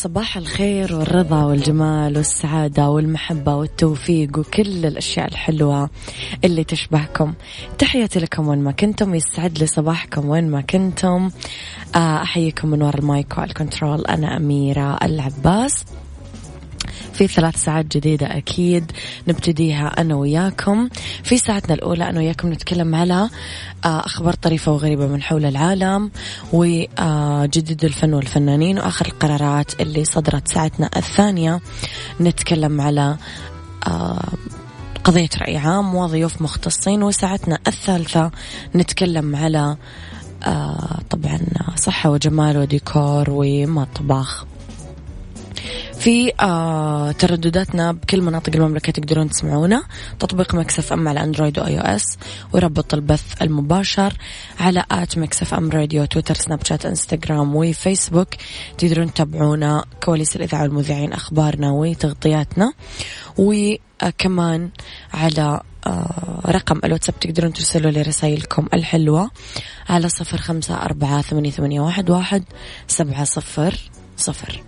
صباح الخير والرضا والجمال والسعادة والمحبة والتوفيق وكل الأشياء الحلوة اللي تشبهكم. تحياتي لكم وين ما كنتم يسعد لي صباحكم وين ما كنتم. آه، أحييكم من وراء ال mic وال control أنا أميرة العباس. في ثلاث ساعات جديدة أكيد نبتديها أنا وياكم. في ساعتنا الأولى أنا وياكم نتكلم على آه، أخبار طريفة وغريبة من حول العالم وجديد الفن والفنانين وآخر القرارات اللي صدرت ساعتنا الثانية. نتكلم على آه، قضية رأي عام وضيوف مختصين وساعتنا الثالثة نتكلم على آه طبعا صحة وجمال وديكور ومطبخ. في آه تردداتنا بكل مناطق المملكة تقدرون تسمعونا. تطبيق ميكس اف ام على أندرويد و iOS وربط البث المباشر على at ميكس اف ام راديو تويتر سناب شات إنستغرام وفيسبوك تقدرون تتابعونا كواليس الإذاعة والمذيعين أخبارنا وتغطياتنا وكمان على آه رقم الواتساب تقدرون ترسلوا لي رسائلكم الحلوة على صفر خمسة أربعة ثمانية, ثمانية واحد, واحد سبعة صفر. صفر.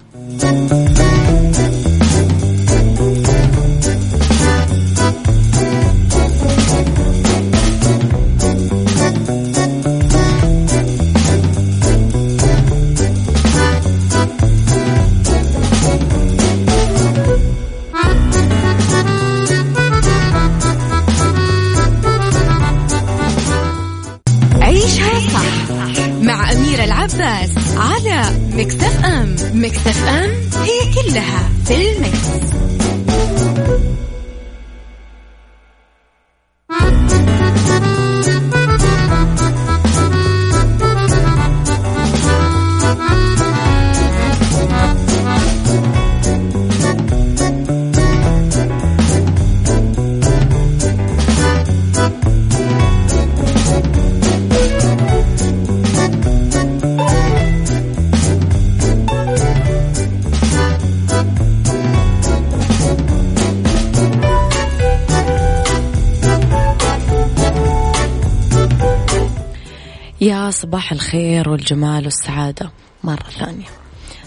صباح الخير والجمال والسعادة مرة ثانية.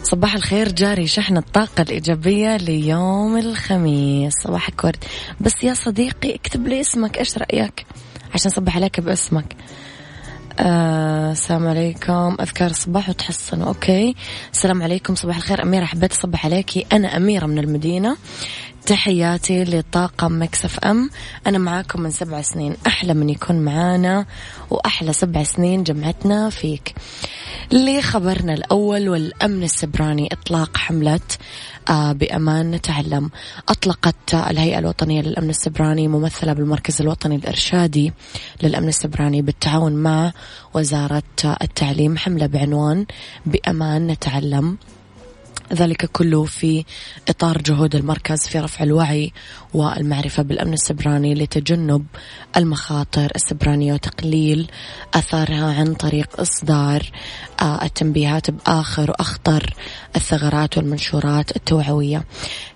صباح الخير جاري شحن الطاقة الإيجابية ليوم الخميس. صباحك ورد بس يا صديقي اكتب لي اسمك إيش رأيك؟ عشان صبح عليك باسمك. آه السلام عليكم. أذكار الصباح وتحصنوا okay. السلام عليكم. صباح الخير. أميرة حبيت أصبح عليكي. أنا أميرة من المدينة. تحياتي لطاقم ميكس اف ام. أنا معاكم من سبع سنين. أحلى من يكون معانا وأحلى سبع سنين جمعتنا فيك. لخبرنا الأول والأمن السبراني إطلاق حملة آه، بأمان نتعلم. أطلقت الهيئة الوطنية للأمن السبراني ممثلة بالمركز الوطني الإرشادي للأمن السبراني بالتعاون مع وزارة التعليم. حملة بعنوان بأمان نتعلم. ذلك كله في إطار جهود المركز في رفع الوعي والمعرفة بالأمن السبراني لتجنب المخاطر السبرانية وتقليل أثارها عن طريق إصدار آه، التنبيهات بآخر وأخطر الثغرات والمنشورات التوعوية.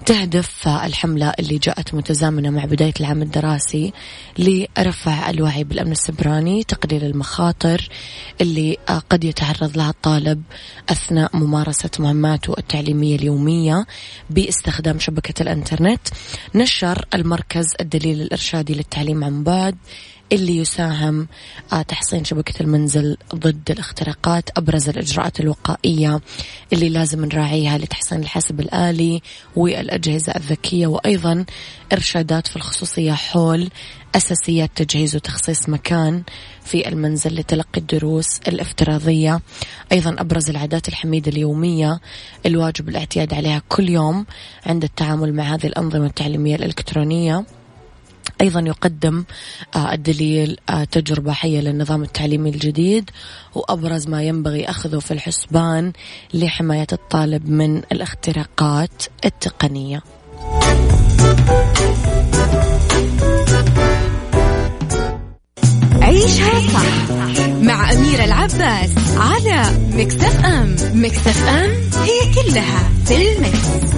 تهدف الحملة اللي جاءت متزامنة مع بداية العام الدراسي لرفع الوعي بالأمن السبراني تقليل المخاطر اللي آه، قد يتعرض لها الطالب أثناء ممارسة مهماته التعليمية. اليومية باستخدام شبكة الإنترنت. نشر المركز الدليل الإرشادي للتعليم عن بعد اللي يساهم آه، تحصين شبكة المنزل ضد الاختراقات أبرز الإجراءات الوقائية اللي لازم نراعيها لتحسين الحاسب الآلي والأجهزة الذكية وأيضا إرشادات في الخصوصية حول أساسيات تجهيز وتخصيص مكان في المنزل لتلقي الدروس الافتراضية. أيضا أبرز العادات الحميدة اليومية الواجب الاعتياد عليها كل يوم عند التعامل مع هذه الأنظمة التعليمية الإلكترونية. أيضا يقدم آه، الدليل آه، تجربة حية للنظام التعليمي الجديد وأبرز ما ينبغي أخذه في الحسبان لحماية الطالب من الاختراقات التقنية. عيشها صح مع أميرة العباس على مكتف أم مكتف أم هي كلها في المكس.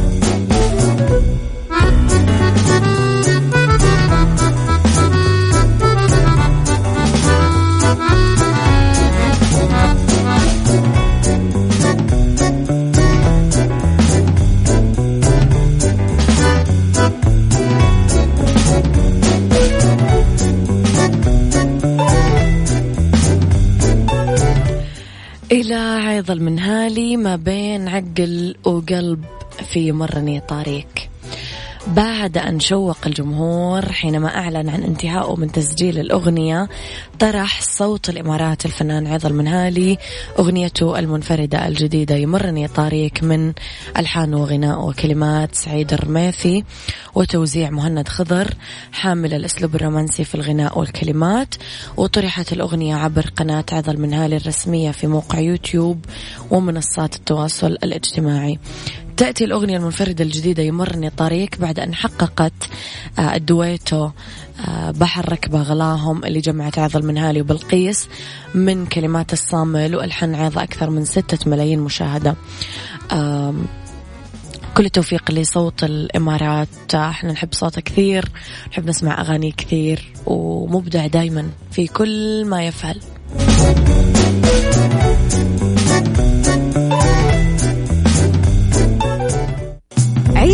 وقلب في مرني طريق. بعد أن شوق الجمهور حينما أعلن عن انتهائه من تسجيل الأغنية طرح صوت الإمارات الفنان عيض المنهالي أغنيته المنفردة الجديدة يمرني طريق من ألحان وغناء وكلمات سعيد الرميثي وتوزيع مهند خضر حامل الأسلوب الرومانسي في الغناء والكلمات. وطرحت الأغنية عبر قناة عيض المنهالي الرسمية في موقع يوتيوب ومنصات التواصل الاجتماعي. تأتي الأغنية المنفردة الجديدة يمرني طريق بعد أن حققت آه، الدويتو آه، بحر ركبة غلاهم اللي جمعت عيض المنهالي وبلقيس من كلمات الصامل وألحان عيض أكثر من ستة ملايين مشاهدة. كل التوفيق لصوت الإمارات. إحنا نحب صوته كثير نحب نسمع أغاني كثير ومبدع دايما في كل ما يفعل.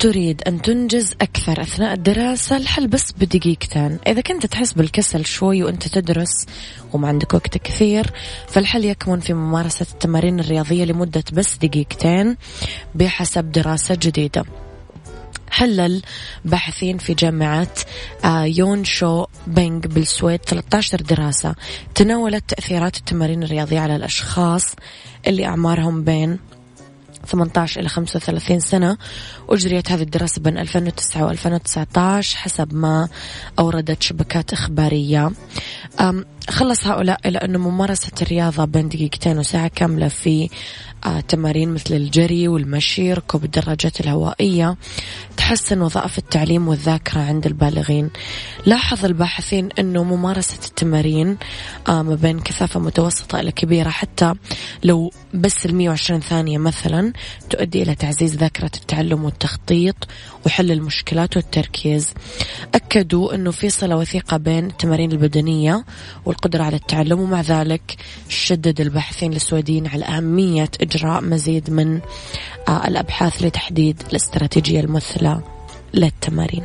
تريد أن تنجز أكثر أثناء الدراسة؟ الحل بس بدقيقتين إذا كنت تحس بالكسل شوي وأنت تدرس وما عندك وقت كثير فالحل يكمن في ممارسة التمارين الرياضية لمدة بس دقيقتين بحسب دراسة جديدة حلل باحثين في جامعة آه، يون شو بينغ بالسويد 13 دراسة تناولت تأثيرات التمارين الرياضية على الأشخاص اللي أعمارهم بين 18 إلى 35 سنة أجريت هذه الدراسة بين 2009 و 2019 حسب ما أوردت شبكات إخبارية. خلص هؤلاء إلى أن ممارسة الرياضة بين دقيقتين وساعة كاملة في آه، تمارين مثل الجري والمشي ركوب الدراجات الهوائية. تحسن وظائف التعليم والذاكرة عند البالغين. لاحظ الباحثين أنه ممارسة التمارين آه، ما بين كثافة متوسطة إلى كبيرة حتى لو بس ال 120 ثانية مثلا تؤدي إلى تعزيز ذاكرة التعلم والتخطيط وحل المشكلات والتركيز. أكدوا أنه في صلة وثيقة بين التمارين البدنية والقدرة على التعلم ومع ذلك شدد الباحثين السويديين على أهمية إجراء مزيد من آه، الأبحاث لتحديد الاستراتيجية المثلى للتمارين.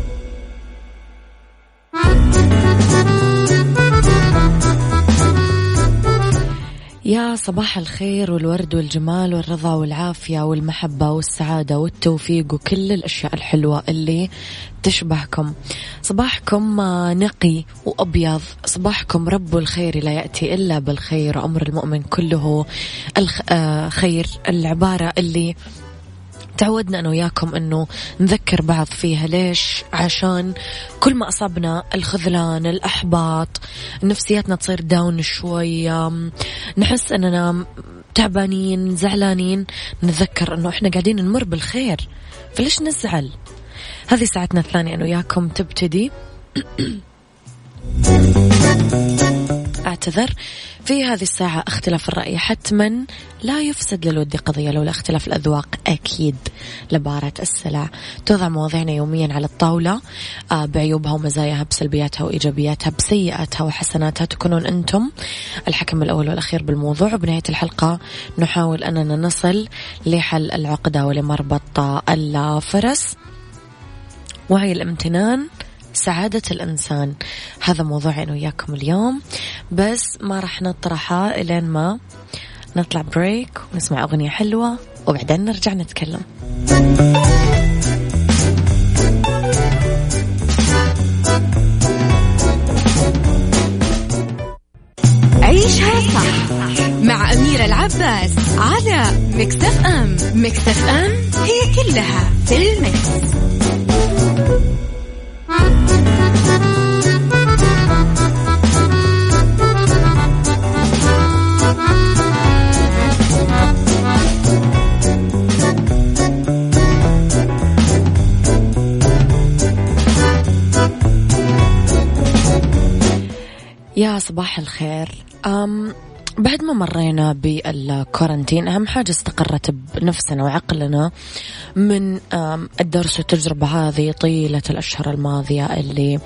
يا صباح الخير والورد والجمال والرضا والعافية والمحبة والسعادة والتوفيق وكل الأشياء الحلوة اللي تشبهكم. صباحكم نقي وأبيض. صباحكم رب الخير لا يأتي إلا بالخير. أمر المؤمن كله الخير العبارة اللي تعودنا أنا وياكم أنه نذكر بعض فيها. ليش؟ عشان كل ما أصابنا الخذلان الأحباط نفسياتنا تصير داون شوية نحس أننا تعبانين زعلانين نتذكر أنه إحنا قاعدين نمر بالخير. فليش نزعل؟ هذه ساعتنا الثانية أنا وياكم تبتدي. أعتذر. في هذه الساعة اختلاف الرأي حتما لا يفسد للود قضية لولا اختلاف الأذواق. أكيد لبارة السلع. توضع مواضيعنا يوميا على الطاولة. آه، بعيوبها ومزاياها بسلبياتها وإيجابياتها بسيئاتها وحسناتها تكونون أنتم الحكم الأول والأخير بالموضوع. وبنهاية الحلقة نحاول أننا نصل لحل العقدة ولمربط الفرس. وعي الامتنان سعادة الإنسان. هذا موضوعنا وياكم اليوم. بس ما راح نطرحه إلين ما نطلع بريك ونسمع أغنية حلوة وبعدين نرجع نتكلم. عيشها صح مع أميرة العباس على مكتف أم. مكتف أم هي كلها في المكس. صباح الخير. أم بعد ما مرينا بالكورنتين أهم حاجة استقرت بنفسنا وعقلنا من الدرس والتجربة هذه طيلة الأشهر الماضية اللي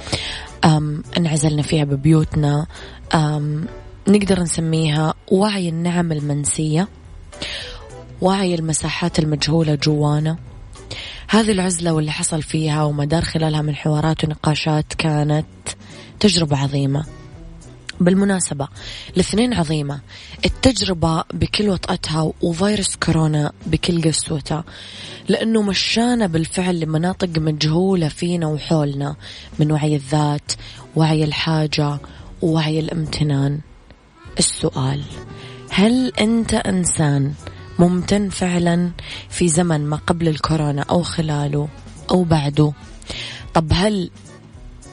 انعزلنا فيها ببيوتنا. نقدر نسميها وعي النعم المنسية وعي المساحات المجهولة جوانا. هذه العزلة واللي حصل فيها ومدار خلالها من حوارات ونقاشات كانت تجربة عظيمة. بالمناسبة الاثنين عظيمة. التجربة بكل وطأتها وفيروس كورونا بكل قسوته لأنه مشانا بالفعل لمناطق مجهولة فينا وحولنا من وعي الذات وعي الحاجة ووعي الامتنان. السؤال هل أنت إنسان ممتن فعلا في زمن ما قبل الكورونا أو خلاله أو بعده؟ طب هل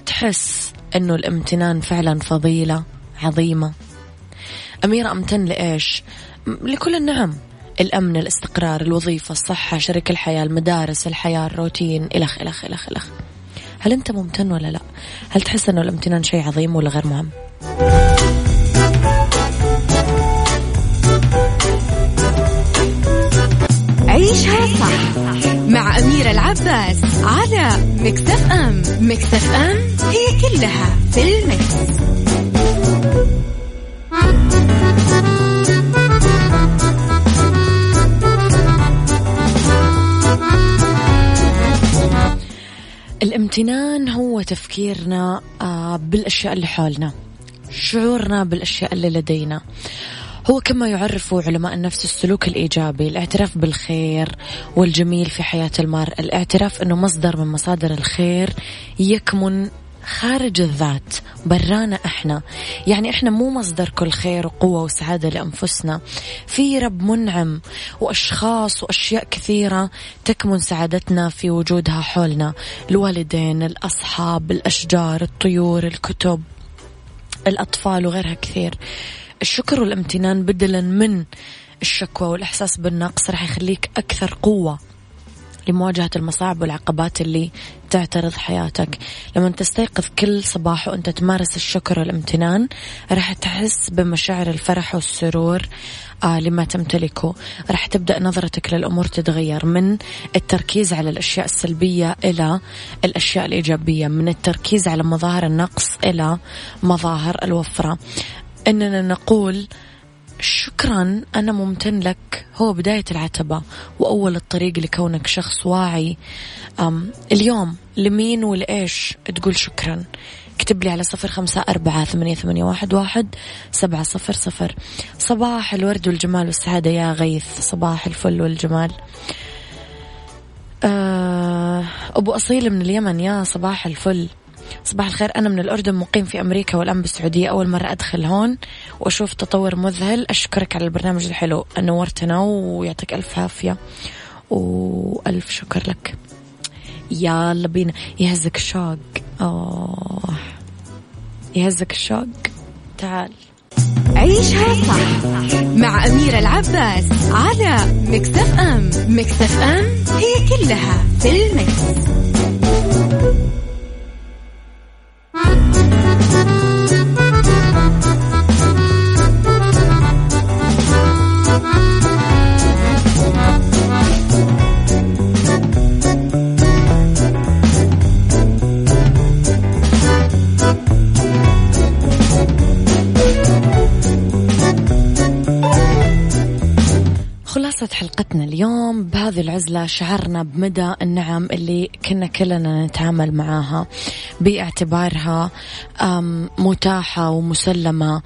تحس أنه الامتنان فعلا فضيلة عظيمة. أميرة أمتن لإيش؟ لكل النعم. الأمن الاستقرار الوظيفة الصحة شريك الحياة المدارس الحياة الروتين إلخ إلخ إلخ إلخ هل أنت ممتن ولا لا؟ هل تحس أنه الامتنان شيء عظيم ولا غير مهم؟ عيشها صح. مع أميرة العباس على مكتف أم مكتف أم هي كلها في المكس. الامتنان هو تفكيرنا آه، بالأشياء اللي حولنا شعورنا بالأشياء اللي لدينا هو كما يعرف علماء النفس السلوك الإيجابي الاعتراف بالخير والجميل في حياة المرء. الاعتراف أنه مصدر من مصادر الخير يكمن خارج الذات برانا إحنا. يعني إحنا مو مصدر كل خير وقوة وسعادة لأنفسنا. في رب منعم وأشخاص وأشياء كثيرة تكمن سعادتنا في وجودها حولنا. الوالدين الأصحاب الأشجار الطيور الكتب الأطفال وغيرها كثير. الشكر والامتنان بدلا من الشكوى والإحساس بالنقص راح يخليك أكثر قوة لمواجهة المصاعب والعقبات اللي تعترض حياتك. لما تستيقظ كل صباح وأنت تمارس الشكر والامتنان راح تحس بمشاعر الفرح والسرور آه لما تمتلكه. راح تبدأ نظرتك للأمور تتغير من التركيز على الأشياء السلبية إلى الأشياء الإيجابية من التركيز على مظاهر النقص إلى مظاهر الوفرة. إننا نقول شكرا أنا ممتن لك. هو بداية العتبة وأول الطريق لكونك شخص واعي. اليوم لمين ولإيش تقول شكرا؟ اكتب لي على صفر خمسة أربعة ثمانية, ثمانية واحد, واحد سبعة صفر صفر. صباح الورد والجمال والسعادة يا غيث. صباح الفل والجمال. أه أبو أصيل من اليمن. يا صباح الفل. صباح الخير. أنا من الأردن مقيم في أمريكا والآن بالسعودية. أول مرة أدخل هون وأشوف تطور مذهل. أشكرك على البرنامج الحلو. نورتنا ويعطيك ألف عافية وألف شكر لك. يلا بينا. يهزك الشوق. أوه يهزك الشوق. تعال. عيشها صح مع أميرة العباس على مكتف أم. مكتف أم هي كلها في المكس. خلاصة حلقتنا اليوم بهذه العزلة شعرنا بمدى النعم اللي كنا كلنا نتعامل معاها باعتبارها متاحة ومسلمة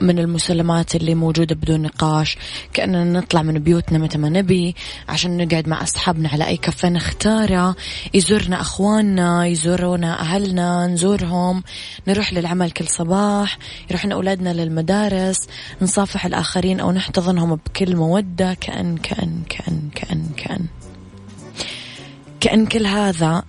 من المسلمات اللي موجودة بدون نقاش كأننا نطلع من بيوتنا متى ما نبي عشان نقعد مع أصحابنا على أي كافيه نختاره يزورنا أخواننا يزورونا أهلنا نزورهم نروح للعمل كل صباح يروحون أولادنا للمدارس نصافح الآخرين أو نحتضنهم بكل مودة كأن كأن كأن كأن كأن. كأن كل هذا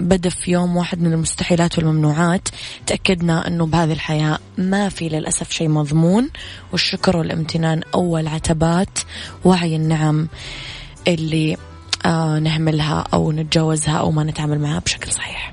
بدا في يوم واحد من المستحيلات والممنوعات. تأكدنا أنه بهذه الحياة ما في للأسف شيء مضمون والشكر والامتنان أول عتبات وعي النعم اللي آه نهملها أو نتجاوزها أو ما نتعامل معها بشكل صحيح.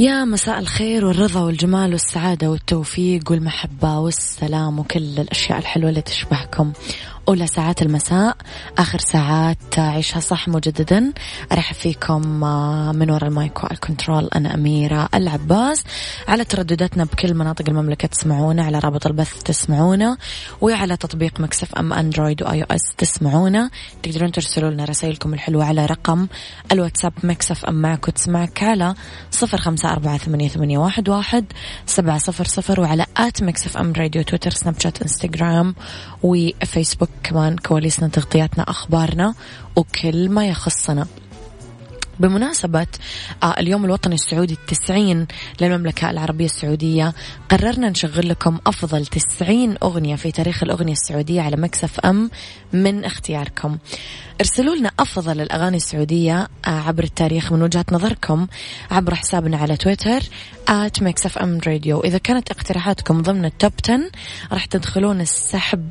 يا مساء الخير والرضا والجمال والسعادة والتوفيق والمحبة والسلام وكل الأشياء الحلوة اللي تشبهكم. أولى ساعات المساء آخر ساعات عيشها صح مجددا. أرحب فيكم آه، من وراء ال mic وال control أنا أميرة العباس. على تردداتنا بكل مناطق المملكة تسمعونا على رابط البث تسمعونا وعلى تطبيق ميكس اف ام أندرويد و iOS تسمعونا. تقدرون ترسلوا لنا رسائلكم الحلوة على رقم الواتساب ميكس اف ام معك وتسمعك على صفر خمسة أربعة ثمانية, واحد سبعة صفر صفر وعلى at ميكس اف ام راديو تويتر سناب شات إنستغرام وفيسبوك. كمان كواليسنا تغطياتنا أخبارنا وكل ما يخصنا. بمناسبة آه، اليوم الوطني السعودي التسعين للمملكة العربية السعودية قررنا نشغل لكم أفضل تسعين أغنية في تاريخ الأغنية السعودية على ميكس اف ام من اختياركم. ارسلوا لنا أفضل الأغاني السعودية آه، عبر التاريخ من وجهة نظركم عبر حسابنا على تويتر at ميكس اف ام راديو إذا كانت اقتراحاتكم ضمن ال top 10 راح تدخلون السحب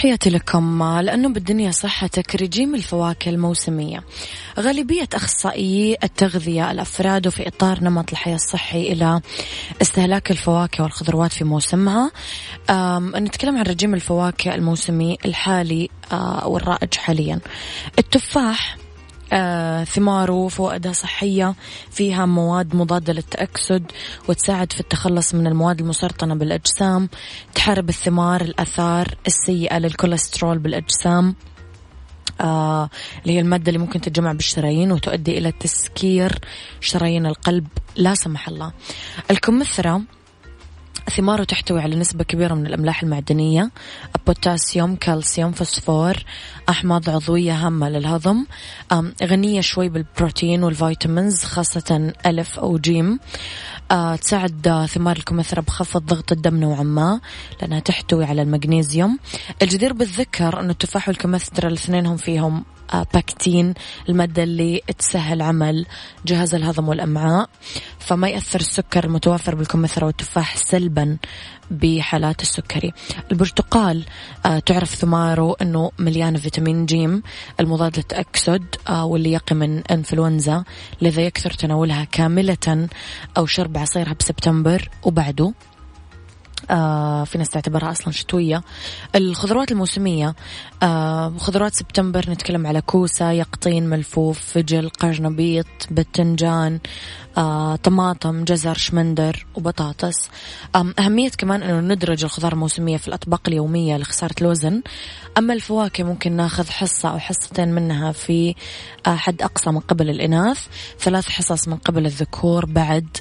تحياتي لكم. لأنه بالدنيا صحتك رجيم الفواكه الموسمية. غالبية أخصائيي التغذية الأفراد في إطار نمط الحياة الصحي إلى استهلاك الفواكه والخضروات في موسمها. نتكلم عن رجيم الفواكه الموسمي الحالي آه، والرائج حاليا. التفاح ثماره فوائدها صحية فيها مواد مضادة للتأكسد وتساعد في التخلص من المواد المسرطنة بالأجسام تحارب الثمار الأثار السيئة للكوليسترول بالأجسام آه اللي هي المادة اللي ممكن تتجمع بالشرايين وتؤدي إلى تسكير شرايين القلب. لا سمح الله. الكمثرى ثماره تحتوي على نسبة كبيرة من الأملاح المعدنية بوتاسيوم كالسيوم فوسفور أحماض عضوية هامة للهضم غنية شوي بالبروتين وال vitamins خاصة ألف أو جيم. تساعد ثمار الكمثرى بخفض ضغط الدم نوعا ما لأنها تحتوي على المغنيسيوم الجدير بالذكر أن التفاح والكمثرى الاثنين هم فيهم بكتين المادة اللي تسهل عمل جهاز الهضم والأمعاء. فما يأثر السكر المتوفر بالكمثرى والتفاح سلبا بحالات السكري. البرتقال آه تعرف ثماره أنه مليان فيتامين جيم المضاد للتأكسد آه واللي يقي من إنفلونزا لذا يكثر تناولها كاملة أو شرب عصيرها بسبتمبر وبعده. في ناس تعتبرها أصلا شتوية. الخضروات الموسمية آه خضروات سبتمبر نتكلم على كوسة يقطين ملفوف فجل قرنبيط باذنجان آه، طماطم جزر شمندر وبطاطس. أهمية كمان أنه ندرج الخضار الموسمية في الأطباق اليومية لخسارة الوزن. أما الفواكه ممكن ناخذ حصة أو حصتين منها في آه، حد أقصى من قبل الإناث. ثلاث حصص من قبل الذكور بعد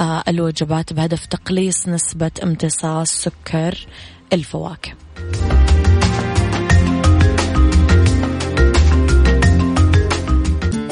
آه، الوجبات بهدف تقليص نسبة امتصاص سكر الفواكه.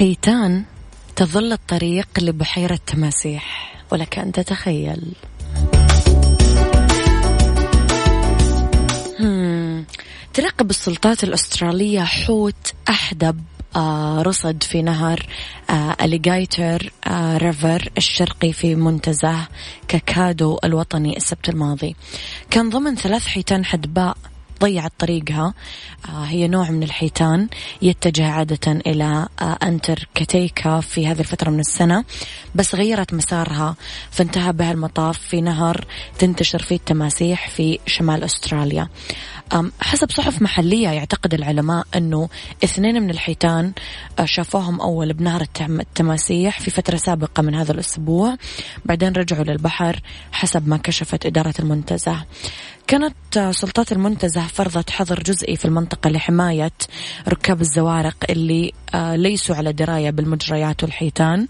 حيتان تظل الطريق لبحيرة تماسيح. ولك أن تتخيل. تراقب السلطات الأسترالية حوت أحدب آه رصد في نهر آه أليغايتر آه ريفر الشرقي في منتزه كاكادو الوطني السبت الماضي. كان ضمن ثلاث حيتان حدباء ضيعت طريقها. آه، هي نوع من الحيتان يتجه عادة إلى آه، أنتركتيكا في هذه الفترة من السنة بس غيرت مسارها. فانتهى بها المطاف في نهر تنتشر فيه التماسيح في شمال أستراليا. حسب صحف محلية يعتقد العلماء أنه اثنين من الحيتان آه، شافوهم أول بنهر التماسيح في فترة سابقة من هذا الأسبوع. بعدين رجعوا للبحر حسب ما كشفت إدارة المنتزه. كانت آه، سلطات المنتزه فرضت حظر جزئي في المنطقة لحماية ركاب الزوارق اللي آه، ليسوا على دراية بالمجريات والحيتان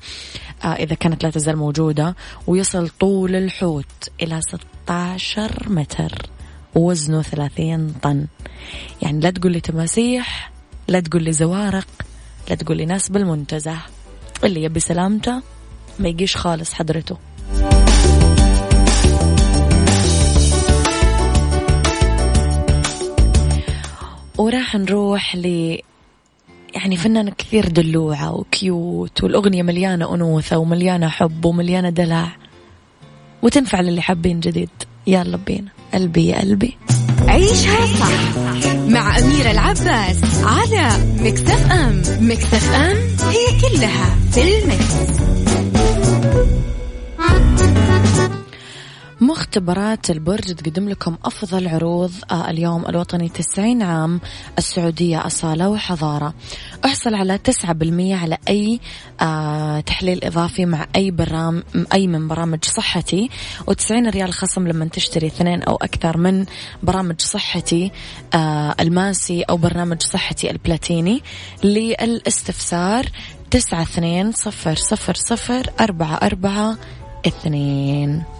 إذا كانت لا تزال موجودة ويصل طول الحوت إلى 16 متر ووزنه ثلاثين طن. يعني لا تقول لي تماسيح لا تقول لي زوارق لا تقول لي ناس بالمنتزه. اللي يبي سلامته ما يجيش خالص حضرته. وراح نروح ل يعني فنانة كثير دلوعة وكيوت والأغنية مليانة أنوثة ومليانة حب ومليانة دلع. وتنفع للي حابين جديد. يلا بينا. قلبي يا قلبي. عيشها صح مع أميرة العباس على مكتف أم. مكتف أم هي كلها في المكس. مختبرات البرج تقدم لكم أفضل عروض آه، اليوم الوطني 90 عام السعودية أصالة وحضارة. احصل على 9% على أي آه، تحليل إضافي مع أي برام أي من برامج صحتي. و90 ريال خصم لما تشتري اثنين أو أكثر من برامج صحتي آه، الماسي أو برنامج صحتي البلاتيني. للاستفسار تسعة اثنين صفر صفر صفر أربعة أربعة اثنين.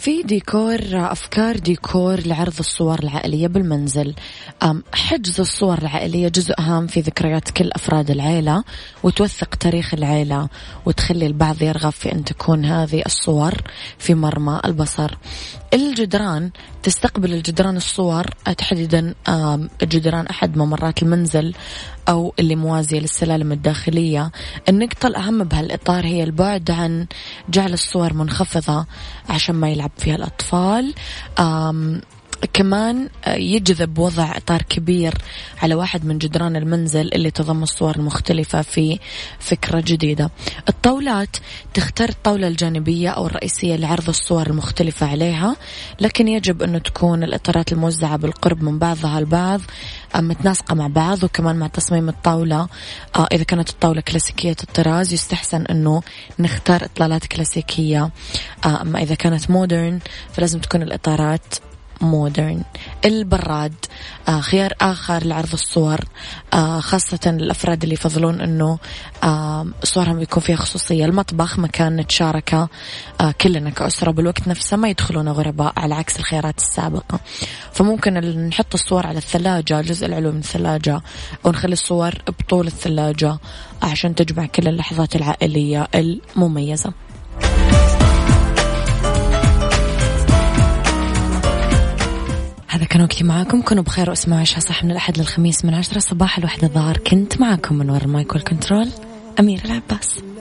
في ديكور أفكار ديكور لعرض الصور العائلية بالمنزل. حجز الصور العائلية جزء هام في ذكريات كل أفراد العيلة وتوثق تاريخ العيلة وتخلي البعض يرغب في أن تكون هذه الصور في مرمى البصر. الجدران تستقبل الجدران الصور تحديدا جدران أحد ممرات المنزل أو اللي موازية للسلالم الداخلية. النقطة الأهم بهالإطار هي البعد عن جعل الصور منخفضة عشان ما يلعب فيها الأطفال. كمان آه، يجذب وضع إطار كبير على واحد من جدران المنزل اللي تضم الصور المختلفة في فكرة جديدة. الطاولات تختار الطاولة الجانبية أو الرئيسية لعرض الصور المختلفة عليها لكن يجب أنه تكون الإطارات الموزعة بالقرب من بعضها البعض آه، متناسقة مع بعض وكمان مع تصميم الطاولة. آه، إذا كانت الطاولة كلاسيكية الطراز يستحسن أنه نختار إطلالات كلاسيكية. أما إذا كانت مودرن فلازم تكون الإطارات مودرن البراد آه خيار آخر لعرض الصور آه خاصة الأفراد اللي يفضلون أنه آه صورهم يكون فيها خصوصية. المطبخ مكان نتشاركه آه كلنا كأسرة بالوقت نفسه ما يدخلون غرباء على عكس الخيارات السابقة. فممكن نحط الصور على الثلاجة الجزء العلوي من الثلاجة ونخلي الصور بطول الثلاجة عشان تجمع كل اللحظات العائلية المميزة. هذا كان وقتي معاكم. كونوا بخير واسمعوا عشاء صح من الأحد للخميس من عشرة. صباح الوحدة الظهر كنت معاكم من وراء المايك والكنترول. أمير العباس.